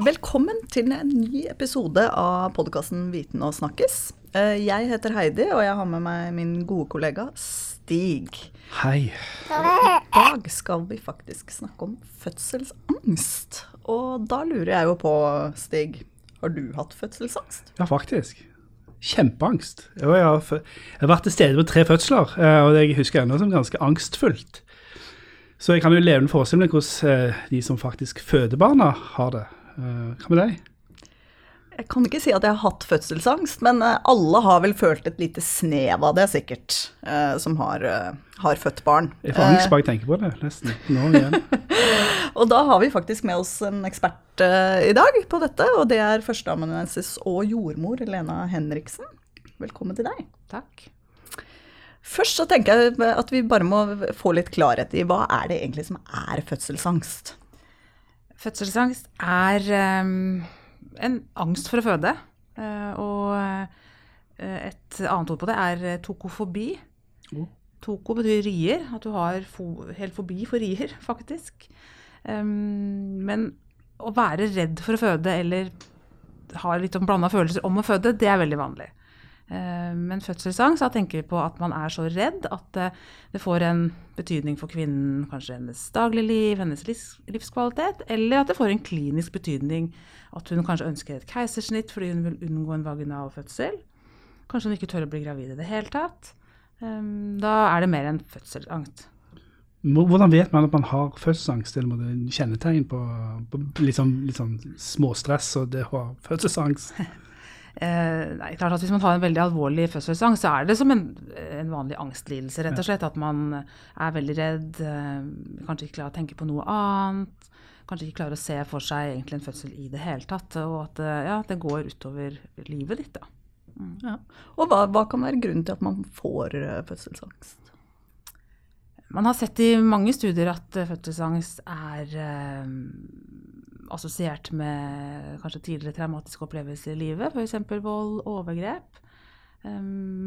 Velkommen til en ny episode av podkasten Viten og snakkes. Eh, Jeg heter Heidi, og jeg har med meg min gode kollega Stig. Hei. I dag skal vi faktisk snakke om fødselsangst. Og da lurer jeg jo på, Stig, har du hatt fødselsangst? Ja, faktisk. Kjempeangst. Jo, Jeg har, jeg har vært til stede på tre fødsler, og og jeg husker ennå som ganske angstfullt. Så jeg kan jo levende forestille meg hvordan eh, de som faktisk føder barna, har det. Eh, Hva med deg? Jeg kan ikke si at jeg har hatt fødselsangst, men eh, alle har vel følt et lite snev av det, sikkert, eh, som har, har født barn. Jeg får angst bare jeg tenker på det, nesten. Nå igjen. Og da har vi faktisk med oss en ekspert i dag på dette, og det er førsteamanuensis og jordmor Lena Henriksen. Velkommen til deg. Takk. Først så tenker jeg at vi bare må få litt klarhet i hva er det egentlig som er fødselsangst? Fødselsangst er ehm, en angst for å føde. Eh, og eh, et annet ord på det er eh, tokofobi. Mm. Toko betyr rier. At du har helt fobi for rier, faktisk. Ehm, men å være redd for å føde eller ha litt blanda følelser om å føde, det er veldig vanlig. Eh, Men fødselsangst, da tenker vi på at man er så redd at eh, det får en betydning for kvinnen, kanskje hennes dagligliv, hennes livskvalitet, eller at det får en klinisk betydning. At hun kanskje ønsker et keisersnitt fordi hun vil unngå en vaginal fødsel. Kanskje hun ikke tør å bli gravid i det hele tatt. Eh, Da er det mer enn fødselsangst. Hvordan vet man at man har fødselsangst, eller må det kjennetegn på, på litt, sånn, litt sånn småstress og det å ha fødselsangst? Eh, er klart at Hvis man har en veldig alvorlig fødselsangst, så er det som en, en vanlig angstlidelse. rett og slett, At man er veldig redd, eh, kanskje ikke klarer å tenke på noe annet. Kanskje ikke klarer å se for seg egentlig en fødsel i det hele tatt. Og at eh, ja, det går utover livet ditt. da. Ja. Og hva, hva kan være grunnen til at man får fødselsangst? Man har sett i mange studier at fødselsangst er eh, assosiert med kanskje tidligere traumatiske opplevelser i livet, f.eks. vold, overgrep. eh,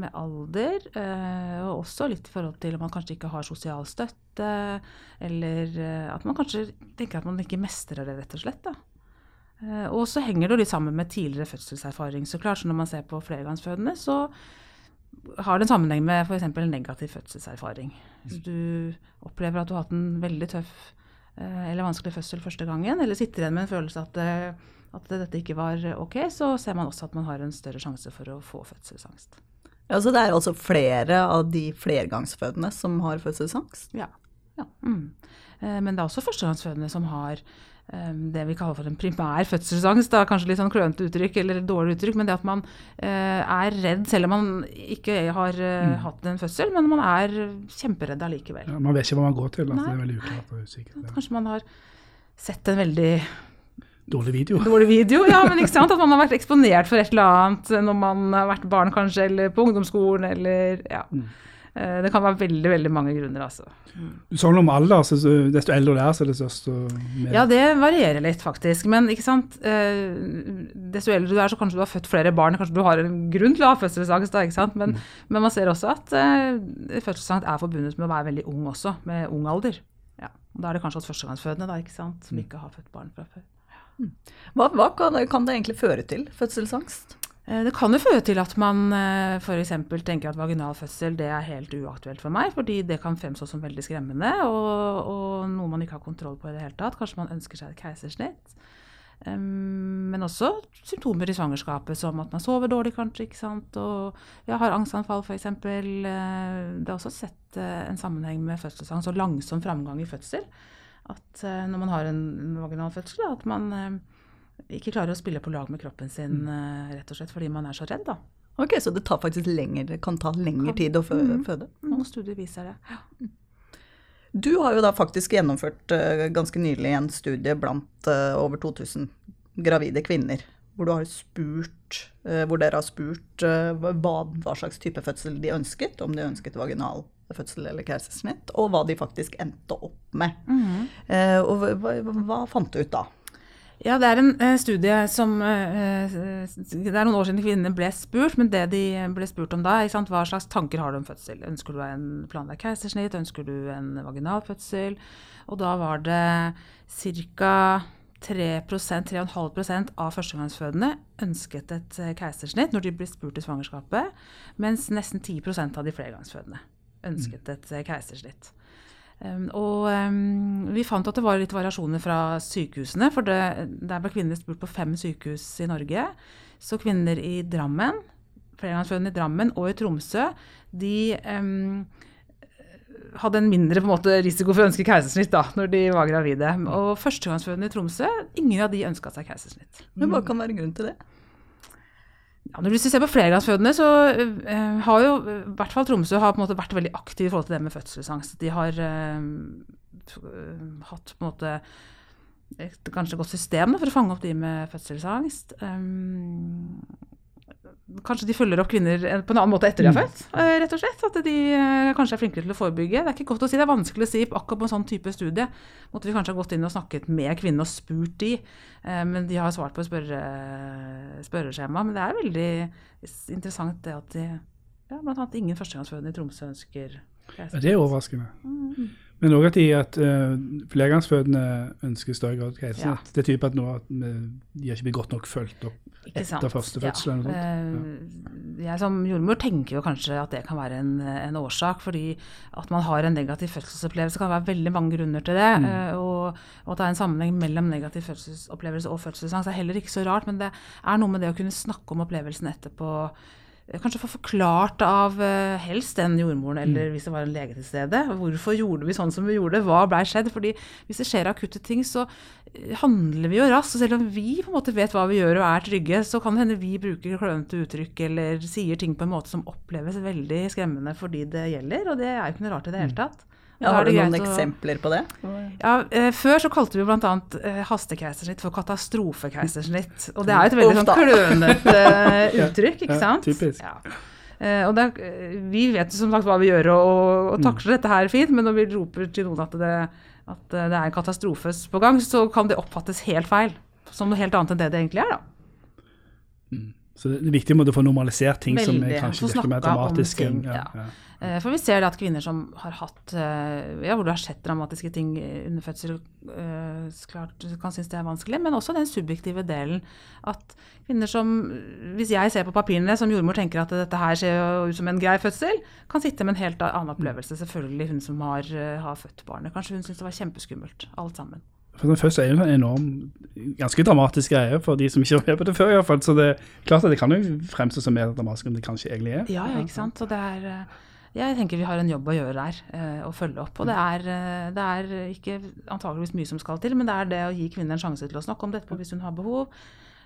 med alder, eh, og også litt i forhold til om man kanskje ikke har sosial støtte, eller eh, at man kanskje tenker at man ikke mestrer det, rett og slett. da. Og så henger det jo litt sammen med tidligere fødselserfaring. Så klart, så når man ser på flergangsfødende, så har det en sammenheng med f.eks. negativ fødselserfaring. Så du opplever at du har hatt en veldig tøff eller vanskelig fødsel første gangen, eller sitter igjen med en følelse at, eh, at dette ikke var ok, så ser man også at man har en større sjanse for å få fødselsangst. Ja, så det er altså flere av de flergangsfødende som har fødselsangst? Ja. ja. Mm. Eh, Men det er også førstegangsfødende som har eh, det vi kaller for en primær fødselsangst. Da, kanskje litt sånn klønete uttrykk eller dårlig uttrykk, men det at man eh, er redd selv om man ikke har eh, hatt en fødsel, men man er kjemperedd allikevel. Ja, man vet ikke hva man går til. Altså, det er veldig uklart og usikkert. Ja. Kanskje man har sett en veldig Dårlig video. dårlig video, ja, men ikke sant? At man har vært eksponert for et eller annet når man har vært barn kanskje, eller på ungdomsskolen, eller ja. Eh, Det kan være veldig, veldig mange grunner, altså. Sånn om alder, så, så desto eldre du er, så desto mer Ja, det varierer litt, faktisk. Men ikke sant? Eh, desto eldre du er, så kanskje du har født flere barn. Kanskje du har en grunn til å ha fødselsangst, da, ikke sant? Men, men man ser også at eh, fødselsangst er forbundet med å være veldig ung også, med ung alder. Ja. og Da er det kanskje hos førstegangsfødende, da, ikke sant? som ikke har født barn fra før. Hva, hva kan, kan det egentlig føre til, fødselsangst? Eh, Det kan jo føre til at man f.eks. tenker at vaginal fødsel det er helt uaktuelt for meg, fordi det kan fremstå som veldig skremmende og, og noe man ikke har kontroll på i det hele tatt. Kanskje man ønsker seg et keisersnitt. Men også symptomer i svangerskapet, som at man sover dårlig kanskje, ikke sant, og ja, har angstanfall f.eks. Det er også sett eh, en sammenheng med fødselsangst og langsom framgang i fødsel. At eh, når man har en vaginal fødsel, at man eh, ikke klarer å spille på lag med kroppen sin, mm. rett og slett fordi man er så redd. da. Ok, Så det tar faktisk lenger, det kan ta lengre tid å fø mm. føde? Noen studier viser det. Ja. Du har jo da faktisk gjennomført uh, ganske nylig en studie blant uh, over 2000 gravide kvinner. Hvor, du har spurt, uh, hvor dere har spurt eh, hva, hva slags type fødsel de ønsket. Om de ønsket vaginal fødsel eller keisersnitt. Og hva de faktisk endte opp med. Eh, og hva, hva, hva fant du ut da? Ja, det er en eh, studie som eh, eh, Det er noen år siden kvinnene ble spurt, men det de ble spurt om da, ikke sant, hva slags tanker har du om fødsel? Ønsker du en planlagt keisersnitt? Ønsker du en vaginal fødsel? Og da var det ca. 3-3,5% av førstegangsfødende ønsket et eh, keisersnitt når de ble spurt i svangerskapet, mens nesten 10% av de flergangsfødende ønsket et eh, keisersnitt. Um, og um, vi fant at det var litt variasjoner fra sykehusene, for det, der ble kvinner spurt på fem sykehus i Norge. Så kvinner i Drammen, flergangsfødende i Drammen og i Tromsø, de um, hadde en mindre en måte, risiko for å ønske keisersnitt da, når de var gravide. Og førstegangsfødende i Tromsø, ingen av de ønska seg keisersnitt. Men hva kan være grunnen til det? Ja, når du ser på flergangsfødende, så uh, har jo i hvert fall Tromsø har på en måte vært veldig aktiv i forhold til det med fødselsangst. De har uh, hatt på en måte et kanskje godt system da, for å fange opp de med fødselsangst. Um, kanskje de følger opp kvinner på en annen måte etter de har født. rett og slett. At de kanskje er flinkere til å forebygge. Det er ikke godt å si, det er vanskelig å si akkurat på en sånn type studie. Måtte vi kanskje ha gått inn og snakket med kvinnene og spurt de. Men de har svart på spørre, spørreskjema. Men det er veldig interessant det at de ja, bl.a. ingen førstegangsfødende i Tromsø ønsker Det er overraskende. Mm. Men òg at, de, at uh, flergangsfødende ønsker større grad keisersnitt. Ja. Det tyder på at, at de har ikke blitt godt nok fulgt opp etter første fødsel. Ja. Ja. Jeg som jordmor tenker jo kanskje at det kan være en, en, årsak. fordi at man har en negativ fødselsopplevelse kan være veldig mange grunner til det. Mm. Og, og, at det er en sammenheng mellom negativ fødselsopplevelse og fødselsangst er heller ikke så rart. Men det er noe med det å kunne snakke om opplevelsen etterpå kanskje få forklart av uh, helst den jordmoren, eller mm. hvis det var en lege til stede. Hvorfor gjorde vi sånn som vi gjorde? Hva blei skjedd? Fordi hvis det skjer akutte ting, så uh, handler vi jo raskt. Og selv om vi på en måte vet hva vi gjør og er trygge, så kan det hende vi bruker klønete uttrykk eller sier ting på en måte som oppleves veldig skremmende for de det gjelder. Og det er jo ikke noe rart i det hele mm. tatt. Ja, har du noen eksempler på det? Ja, eh, Før så kalte vi bl.a. Eh, hastekeisersnitt for katastrofekeisersnitt. Og det er jo et veldig sånn klønete eh, uttrykk, ikke sant? Ja, typisk. Ja. Eh, og er, vi vet som sagt hva vi gjør og, og mm. takler dette her fint, men når vi roper til noen at det, at det er en katastrofe på gang, så kan det oppfattes helt feil. Som noe helt annet enn det det egentlig er, da. Mm. Så det er viktig å få normalisert ting Veldig. som er kanskje virker mer dramatiske. Ja, ja. Eh, for vi ser det at kvinner som har hatt eh, Ja, hvor du har sett dramatiske ting under fødsel, eh, klart kan synes det er vanskelig, men også den subjektive delen. At kvinner som Hvis jeg ser på papirene som jordmor tenker at dette her ser ut som en grei fødsel, kan sitte med en helt annen opplevelse. Selvfølgelig hun som har, har født barnet. Kanskje hun syns det var kjempeskummelt, alt sammen. For Først er jo en enorm, ganske dramatisk greie for de som ikke har med på det før i hvert fall. Så det er klart at det kan jo fremstå som mer dramatisk enn det kanskje egentlig er. Ja, ikke sant. Og det er jeg tenker vi har en jobb å gjøre der, eh, å følge opp. Og det er, eh, det er, ikke antageligvis mye som skal til, men det er det å gi kvinner en sjanse til å snakke om dette hvis hun har behov.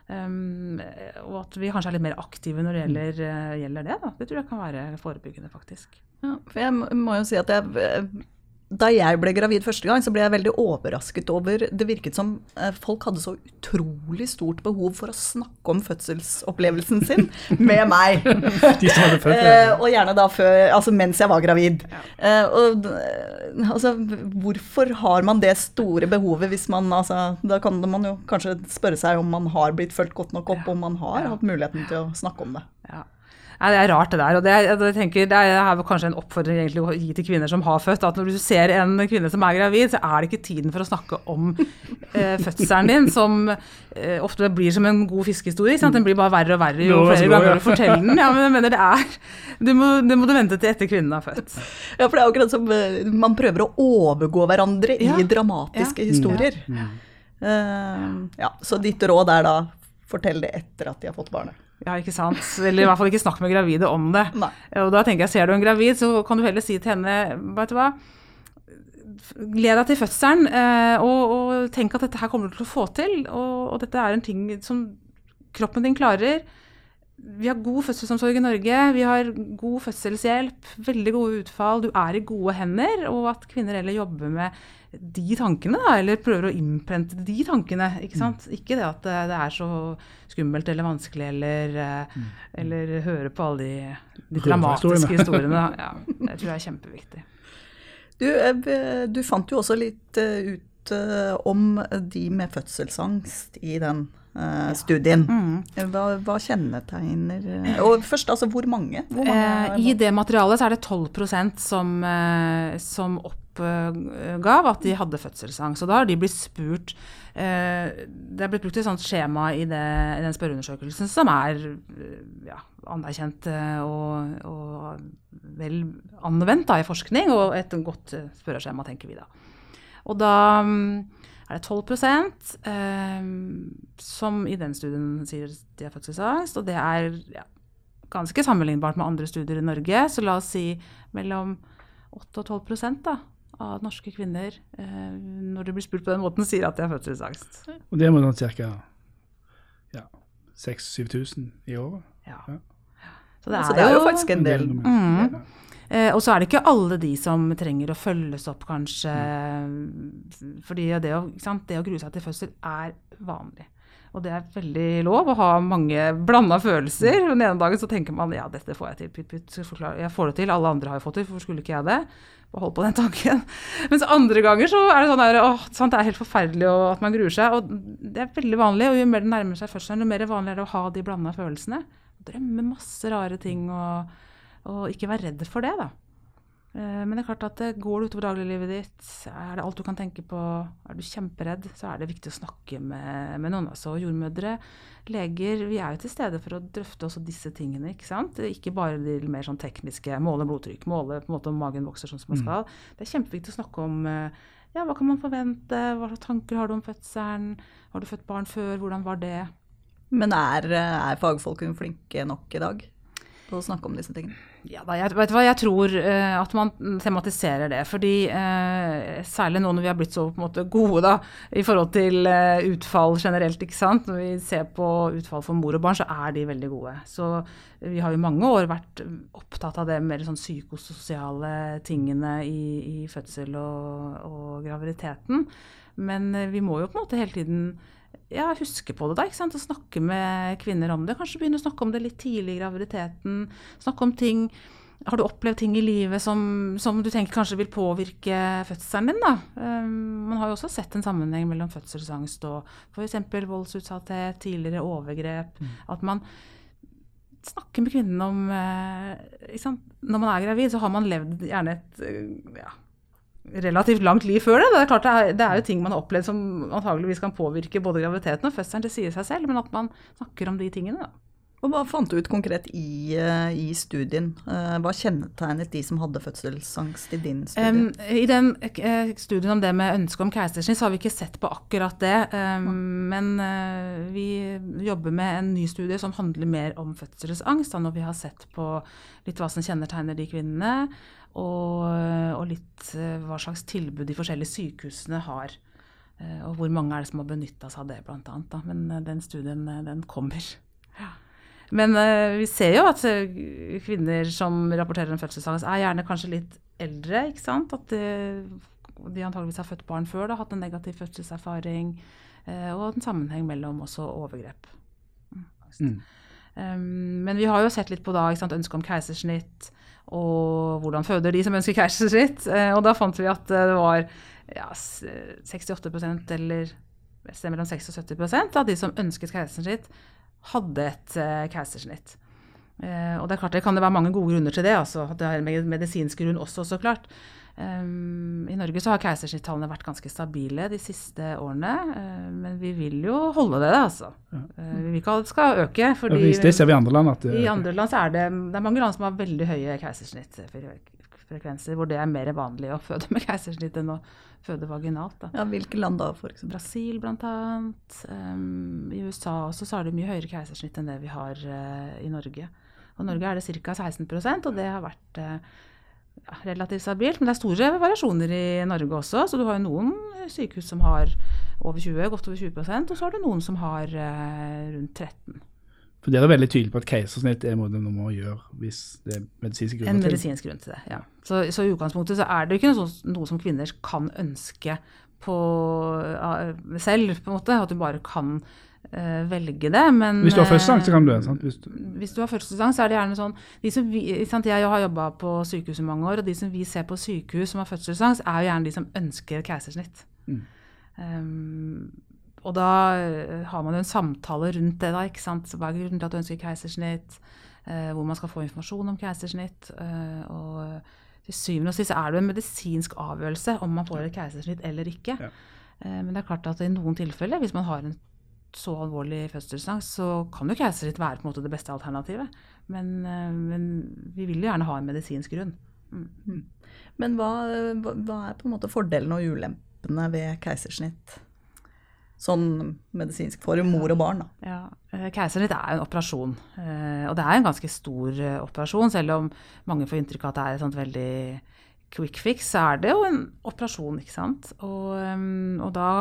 Um, og at vi kanskje er litt mer aktive når det gjelder, uh, gjelder det. Da. Det tror jeg kan være forebyggende, faktisk. Ja, for jeg må jo si at jeg da jeg ble gravid første gang, så ble jeg veldig overrasket over Det virket som eh, folk hadde så utrolig stort behov for å snakke om fødselsopplevelsen sin med meg. De som hadde født, ja. Eh, og gjerne da før, altså mens jeg var gravid. Ja. Eh, og altså, hvorfor har man det store behovet hvis man altså, Da kan man jo kanskje spørre seg om man har blitt fulgt godt nok opp, om man har hatt muligheten til å snakke om det. Ja. Nei, det er rart det der. og Det, jeg tenker, det er kanskje en oppfordring egentlig å gi til kvinner som har født. at Når du ser en kvinne som er gravid, så er det ikke tiden for å snakke om eh, fødselen din, som eh, ofte blir som en god fiskehistorie. Den blir bare verre og verre jo flere ganger du forteller den. Ja, men jeg mener det er, det må, det må, du vente til etter kvinnen har født. Ja, for det er akkurat som eh, man prøver å overgå hverandre ja. i dramatiske ja. historier. Ja. Uh, ja, så ditt råd er da fortell det etter at de har fått barnet. Ja, ikke sant. Eller i hvert fall ikke snakk med gravide om det. Nei. Og da tenker jeg, ser du en gravid, så kan du heller si til henne, vet du hva Gled deg til fødselen, eh, og, og, tenk at dette her kommer du til å få til. Og, og, dette er en ting som kroppen din klarer. Vi har god fødselsomsorg i Norge, vi har god fødselshjelp, veldig gode utfall. Du er i gode hender, og at kvinner heller jobber med de tankene, da, eller prøver å innprente de tankene. Ikke sant? Mm. Ikke det at det er så skummelt eller vanskelig, eller, eh, mm. eller høre på alle de, de dramatiske historiene. Ja, det tror jeg er kjempeviktig. Du, du, fant jo også litt eh, ut eh, om de med fødselsangst i den eh, studien. Mm. Hva, hva kjennetegner eh, Og først, altså hvor mange? Hvor mange Eh, I det materialet så er det 12% som, eh, som oppgav at de hadde fødselsangst. Og da har de blitt spurt eh, Det er blitt brukt et sånt skjema i, det, i den spørreundersøkelsen som er ja, anerkjent og, og vel anvendt da, i forskning, og et godt spørreskjema, tenker vi da. Og da mm, er det 12 eh, som i den studien sier de har fødselsangst, og det er ja, ganske sammenlignbart med andre studier i Norge. Så la oss si mellom 8 og 12 da, av norske kvinner, eh, når de blir spurt på den måten, sier at de har fødselsangst. Og det må sånn ca. Ja, 6000-7000 i året. Ja. Ja. Så det Så altså, det er jo jo faktisk en del. Mm. Eh, og så er det ikke alle de som trenger å følges opp, kanskje. Fordi det å, det å grue seg til fødsel er vanlig. Og det er veldig lov å ha mange blanda følelser. Den ene dagen så tenker man ja, dette får jeg til, putt, putt, jeg får det til, alle andre har jo fått det, hvorfor skulle ikke jeg det? Og hold på den tanken. Mens andre ganger så er det sånn der, åh, sant, det er helt forferdelig og at man gruer seg. Og det er veldig vanlig, og jo mer det nærmer seg fødselen, jo mer vanlig er det å ha de blanda følelsene. Drømme masse rare ting og, og ikke være redd for det, da. Eh, Men det er klart at går det utover dagliglivet ditt, er det alt du kan tenke på, er du kjemperedd, så er det viktig å snakke med, med noen. Altså jordmødre, leger, vi er jo til stede for å drøfte også disse tingene, ikke sant. Ikke bare de mer sånn tekniske, måle blodtrykk, måle på en måte om magen vokser sånn som man skal. Det er kjempeviktig å snakke om eh, ja, hva kan man forvente, hva slags tanker har du om fødselen, har du født barn før, hvordan var det? Men er, er fagfolkene flinke nok i dag på å snakke om disse tingene? Ja, da, jeg, vet du hva, jeg tror uh, at man tematiserer det. fordi uh, Særlig nå når vi har blitt så på en måte gode da, i forhold til uh, utfall generelt. ikke sant? Når vi ser på utfall for mor og barn, så er de veldig gode. Så vi har i mange år vært opptatt av det mer sånn psykososiale tingene i, i fødsel og, og graviditeten. Men vi må jo på en måte hele tiden ja, huske på det, da. ikke sant? Og snakke med kvinner om det. Kanskje begynne å snakke om det litt tidlig i graviditeten. Snakke om ting Har du opplevd ting i livet som, som du tenker kanskje vil påvirke fødselen din? da? Um, man har jo også sett en sammenheng mellom fødselsangst og f.eks. voldsutsatthet, tidligere overgrep. At man snakker med kvinnen om eh, ikke sant? Når man er gravid, så har man levd gjerne et eh, ja, relativt langt liv før det. Det er klart det er, det er jo ting man har opplevd som antageligvis kan påvirke både graviditeten og fødselen, det sier seg selv, men at man snakker om de tingene. da. Og hva fant du ut konkret i, eh, i studien? Eh, Hva kjennetegnet de som hadde fødselsangst i din studie? Um, I den uh, studien om det med ønske om keisersnitt, så har vi ikke sett på akkurat det. Um, men uh, vi jobber med en ny studie som handler mer om fødselsangst. Da, når vi har sett på litt hva som kjennetegner de kvinnene, og, og litt uh, hva slags tilbud de forskjellige sykehusene har. Og hvor mange er det som har benytta seg av det, annet. Men den studien, den kommer. Men uh, vi ser jo at eh, kvinner som rapporterer om fødselsangst, er gjerne kanskje litt eldre. ikke sant? At de, de antageligvis har født barn før, da, hatt en negativ fødselserfaring. Uh, og en sammenheng mellom også overgrep. Mm. Um, men vi har jo sett litt på da, ikke sant, ønsket om keisersnitt, og hvordan føder de som ønsker keisersnitt. Eh, og da fant vi at eh, det var ja, 68% eller mellom 6 og 70 av de som ønsket keisersnitt, hadde et eh, keisersnitt. Eh, og det er klart det kan det være mange gode grunner til det. altså Det har en medisinsk grunn også, så klart. Um, I Norge så har keisersnittallene vært ganske stabile de siste årene. eh, men vi vil jo holde det, altså. Eh, vi vil ikke at det skal øke. Fordi det ser vi i andre land at det, i andre land så er det, det er mange land som har veldig høye keisersnittfrekvenser, hvor det er mer vanlig å føde med keisersnitt enn å føde vaginalt. Da. Ja, Hvilke land da, for? Brasil bl.a. Um, I USA også så har det mye høyere keisersnitt enn det vi har uh, i Norge. Og i Norge er det ca. 16% og det har vært uh, ja, relativt stabilt. Men det er store variasjoner i Norge også. Så du har jo noen sykehus som har over 20, godt over 20% og så har du noen som har uh, rundt 13 For dere er veldig tydelige på at keisersnitt er noe man må gjøre hvis det er medisinske En grunner til. medisinsk grunn til det, ja. Så, så i utgangspunktet så er det ikke noe, sånn- noe som kvinner kan ønske på, selv, på en måte. At du bare kan uh, velge det. Men Hvis du har fødselsangst, så kan du eh, det. sant? Hvis du, Hvis du har fødselsangst, så er det gjerne sånn de som vi, sant, Jeg har jobba på sykehus i mange år, og de som vi ser på sykehus som har fødselsangst, er jo gjerne de som ønsker keisersnitt. Mm. Um, og da eh, har man jo en samtale rundt det, da. ikke sant? Hva er grunnen til at du ønsker keisersnitt? Eh, hvor man skal få informasjon om keisersnitt. Eh, og til syvende og sist er det en medisinsk avgjørelse om man får et keisersnitt eller ikke. Ja. Eh, men det er klart at i noen tilfeller, hvis man har en så alvorlig fødselsangst, så kan jo keisersnitt være på en måte det beste alternativet. Men, men, vi vil jo gjerne ha en medisinsk grunn. Mm. mm. Men hva, hva, er på en måte fordelene og ulempene ved keisersnitt? Sånn medisinsk for mor og barn. Da. Ja, eh, Keisersnitt er jo en operasjon, eh, og det er en ganske stor eh, operasjon. Selv om mange får inntrykk av at det er et sånt veldig quick fix, så er det jo en operasjon, ikke sant. Og, og da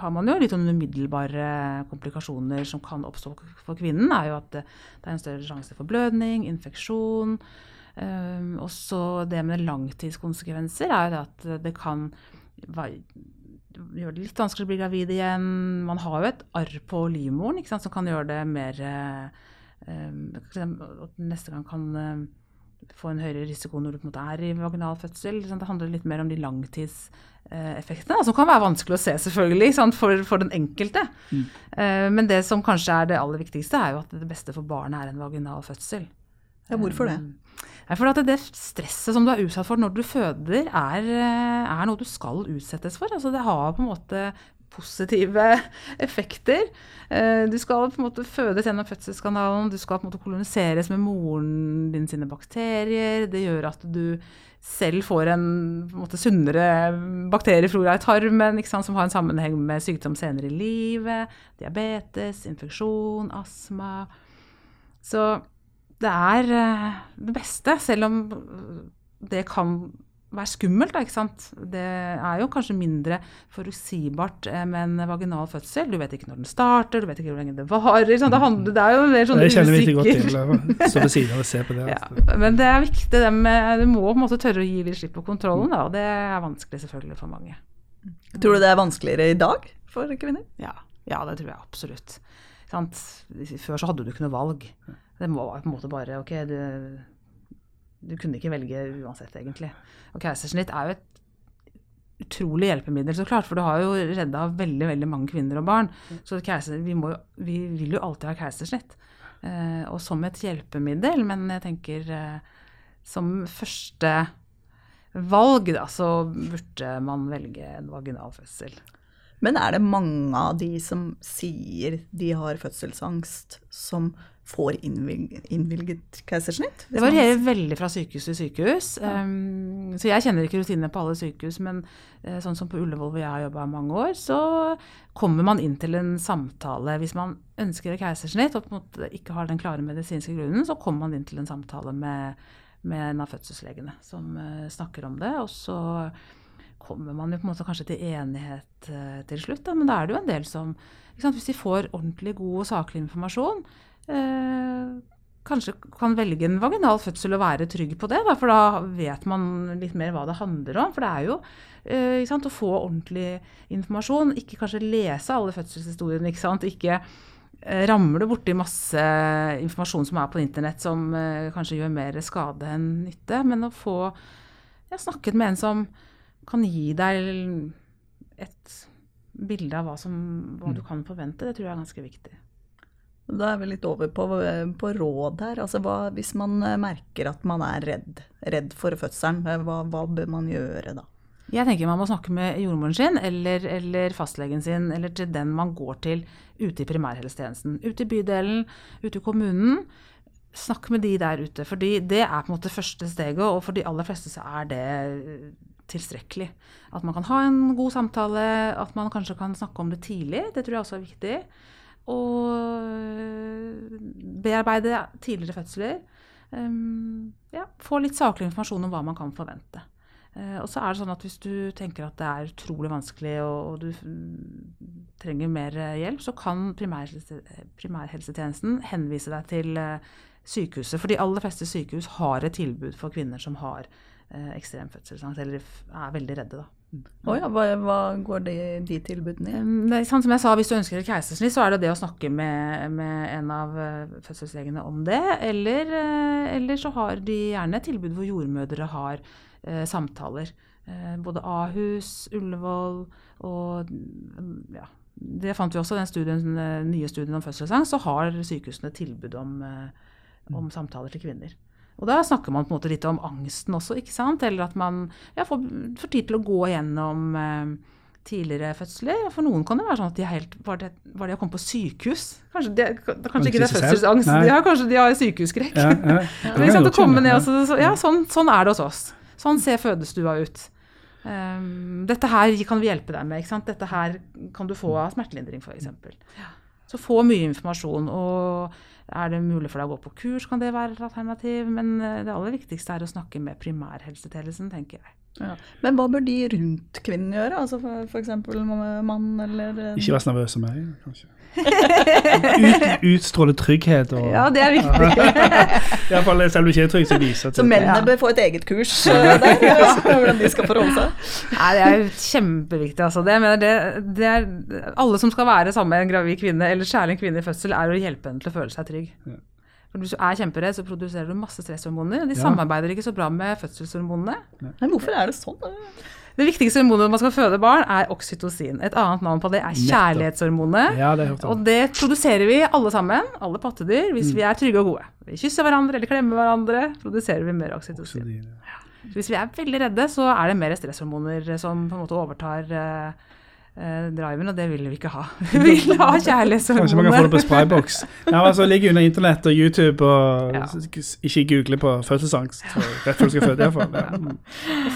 har man jo litt sånn umiddelbare komplikasjoner som kan oppstå for kvinnen. er jo at det, det er en større sjanse for blødning, infeksjon. Um, også det med langtidskonsekvenser er jo at det kan gjør det litt vanskelig å bli gravid igjen. Man har jo et arr på livmoren som kan gjøre det mer uh, Neste gang kan uh, få en høyere risiko når du på en måte er i vaginal fødsel. Det handler litt mer om de langtidseffektene, som kan være vanskelig å se selvfølgelig for, for, den enkelte. Mm. Uh, men det som kanskje er det aller viktigste, er jo at det beste for barnet er en vaginal fødsel. Ja, hvorfor det? For at det stresset som du er utsatt for når du føder, er, eh, er noe du skal utsettes for. Altså det har på en måte positive effekter. Eh, du skal på en måte fødes gjennom fødselskanalen, du skal på en måte koloniseres med moren din sine bakterier. Det gjør at du selv får en, en måte, sunnere bakterieflora i tarmen, som har en sammenheng med sykdom senere i livet. Diabetes, infeksjon, astma. Så det er eh, det beste, selv om det kan være skummelt. Ikke sant? Det er jo kanskje mindre forutsigbart eh, med en vaginal fødsel. Du vet ikke når den starter, du vet ikke hvor lenge det varer. Det, handler, det er jo mer sånn usikker. Det kjenner vi ikke godt til. Stå ved siden av og se på det. Ja, altså. men det er viktig. Det med, du må på en måte tørre å gi litt slipp på kontrollen, da, og det er vanskelig selvfølgelig for mange. Tror du det er vanskeligere i dag for kvinner? Ja, ja det tror jeg absolutt. Før så hadde du ikke noe valg. Det var på en måte bare OK, du, du kunne ikke velge uansett, egentlig. Og keisersnitt er jo et utrolig hjelpemiddel, så klart, for du har jo redda veldig veldig mange kvinner og barn. Så keiser, vi, må, vi, vil jo alltid ha keisersnitt. Eh, og som et hjelpemiddel, men jeg tenker eh, som første valg, da, så burde man velge en vaginal fødsel. Men er det mange av de som sier de har fødselsangst, som får innvilget keisersnitt? Det varierer veldig fra sykehus til sykehus. Ja. Um, så jeg kjenner ikke rutinene på alle sykehus, men uh, sånn som på Ullevål hvor jeg har jobba mange år, så kommer man inn til en samtale. Hvis man ønsker et keisersnitt og ikke har den klare medisinske grunnen, så kommer man inn til en samtale med, med en av fødselslegene som uh, snakker om det. og så kommer man jo på en måte kanskje til enighet uh, til slutt, da, men da er det jo en del som Hvis de får ordentlig god og saklig informasjon, Eh, kanskje kan velge en vaginal fødsel og være trygg på det. Da, for da vet man litt mer hva det handler om. For det er jo eh, sant, å få ordentlig informasjon. Ikke kanskje lese alle fødselshistoriene. Ikke sant? Ikke eh, ramle borti masse informasjon som er på internett som eh, kanskje gjør mer skade enn nytte. Men å få ja, snakket med en som kan gi deg et bilde av hva, som, hva du mm. kan forvente, det tror jeg er ganske viktig. Da er vi litt over på, på råd her. Altså hva, hvis man eh, merker at man er redd, redd for fødselen, eh, hva, hva, bør man gjøre da? Jeg tenker man må snakke med jordmoren sin eller, eller, fastlegen sin, eller til den man går til ute i primærhelsetjenesten. Ute i bydelen, ute i kommunen. Snakk med de der ute. fordi det er på en måte første steget, og for de aller fleste så er det tilstrekkelig. At man kan ha en god samtale, at man kanskje kan snakke om det tidlig. Det tror jeg også er viktig og bearbeide tidligere fødsler. Um, ja, få litt saklig informasjon om hva man kan forvente. Uh, og så er det sånn at Hvis du tenker at det er utrolig vanskelig og, og du trenger mer hjelp, så kan primærhelse, primærhelsetjenesten henvise deg til uh, sykehuset. For de aller fleste sykehus har et tilbud for kvinner som har eh, ekstrem fødselsangst, eller er veldig redde. da. Oh ja, hva, hva, går de, de tilbudene i? Det er sånn som jeg sa, Hvis du ønsker et keisersnitt, så er det det å snakke med, med en av fødselslegene om det. Eller, eller, så har de gjerne et tilbud hvor jordmødre har uh, samtaler Eh, både Ahus, Ullevål og mm, ja, det fant vi også i den studien, den nye studien om fødselsangst, så har sykehusene tilbud om, eh, om, samtaler til kvinner. Og da snakker man på en måte litt om angsten også, ikke sant? Eller at man ja, får, får, tid til å gå gjennom eh, tidligere fødsler. For noen kan det være sånn at de er helt Var det, var det å komme på sykehus? Kanskje, de, kanskje ikke det er fødselsangst, de har, kanskje de har sykehusskrekk. Ja. ja. ja, sånn, sånn er det hos oss. Sånn ser fødestua ut. Um, dette her kan vi hjelpe deg med. Dette her kan du få av smertelindring, f.eks. Så få mye informasjon. Og er det mulig for deg å gå på kurs, kan det være et alternativ. Men eh, det aller viktigste er å snakke med primærhelsetjenesten, tenker jeg. Ja. Men hva bør de rundt kvinnen gjøre? Altså F.eks. mann eller Ikke være så nervøs som meg, kanskje. Ut, utstråle trygghet og Ja, det er viktig. Iallfall selv om du ikke er trygg, så viser det Så mennene bør få et eget kurs uh, der? Hvordan de skal forholde seg? Nei, det er kjempeviktig, altså. Det, det, det er, alle som skal være sammen med en gravid kvinne, eller særlig en kvinne i fødsel, er å hjelpe henne til å føle seg trygg. Ja. For Hvis du er kjemperedd, så produserer du masse stresshormoner. De ja. samarbeider ikke så bra med fødselshormonene. Men hvorfor er det sånn? Det viktigste hormonet når man skal føde barn, er oksytocin. Et annet navn på det er kjærlighetshormonet. Ja, det og det produserer vi alle sammen, alle pattedyr, hvis mm. vi er trygge og gode. Vi kysser hverandre eller klemmer hverandre, produserer vi mer oksytocin. Ja. Hvis vi er veldig redde, så er det mer stresshormoner som på en måte overtar uh, eh, driven, og det vil vi ikke ha. vi vil ha kjærlighetshormoner. Kanskje man kan få det på sprayboks. Ja, altså Ligge under internett og YouTube og ja. ikke google på fødselsangst rett før du skal føde. iallfall. Ja. Mm.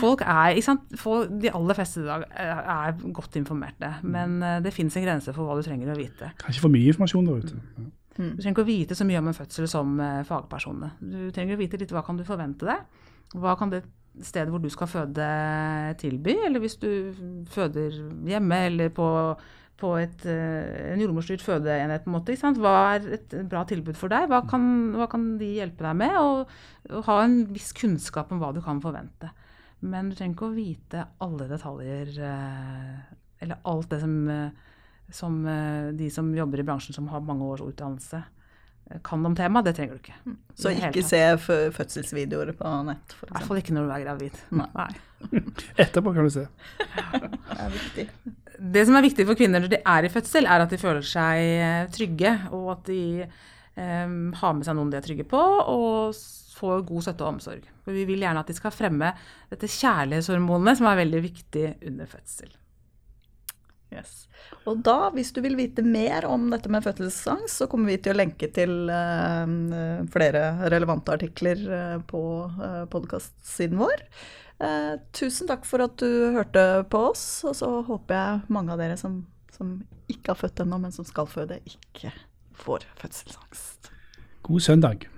Folk er, ikke sant, folk, De aller fleste i dag er godt informerte, men uh, det fins en grense for hva du trenger å vite. Kanskje for mye informasjon der ute. Mm. Du trenger ikke å vite så mye om en fødsel som fagpersonene. Du trenger å vite litt hva kan du forvente deg. Hva kan det stedet hvor du skal føde, tilby. Eller hvis du føder hjemme eller på, på et, eh, en jordmorstyrt fødeenhet. på en måte, Hva er et bra tilbud for deg? Hva kan, hva kan de hjelpe deg med? Og, og, ha en viss kunnskap om hva du kan forvente. Men du trenger ikke å vite alle detaljer, eh, eller alt det som, eh, som de som jobber i bransjen som har mange års utdannelse kan om temaet, det trenger du ikke. Mm. Så ikke se fødselsvideoer på nett? I hvert fall ikke når du er gravid. Nei. Etterpå kan du se. det er viktig. Det som er viktig for kvinner når de er i fødsel, er at de føler seg eh, trygge, og at de um, har med seg noen de er trygge på, og får god støtte og omsorg. For vi vil gjerne at de skal fremme dette kjærlighetshormonet, som er veldig viktig under fødsel. Yes. Og da, hvis du vil vite mer om dette med fødselsangst, så kommer vi til å lenke til uh, flere relevante artikler uh, på uh, podkastsiden vår. Uh, tusen takk for at du hørte på oss, og så håper jeg mange av dere som, som ikke har født ennå, men som skal føde, ikke får fødselsangst. God søndag.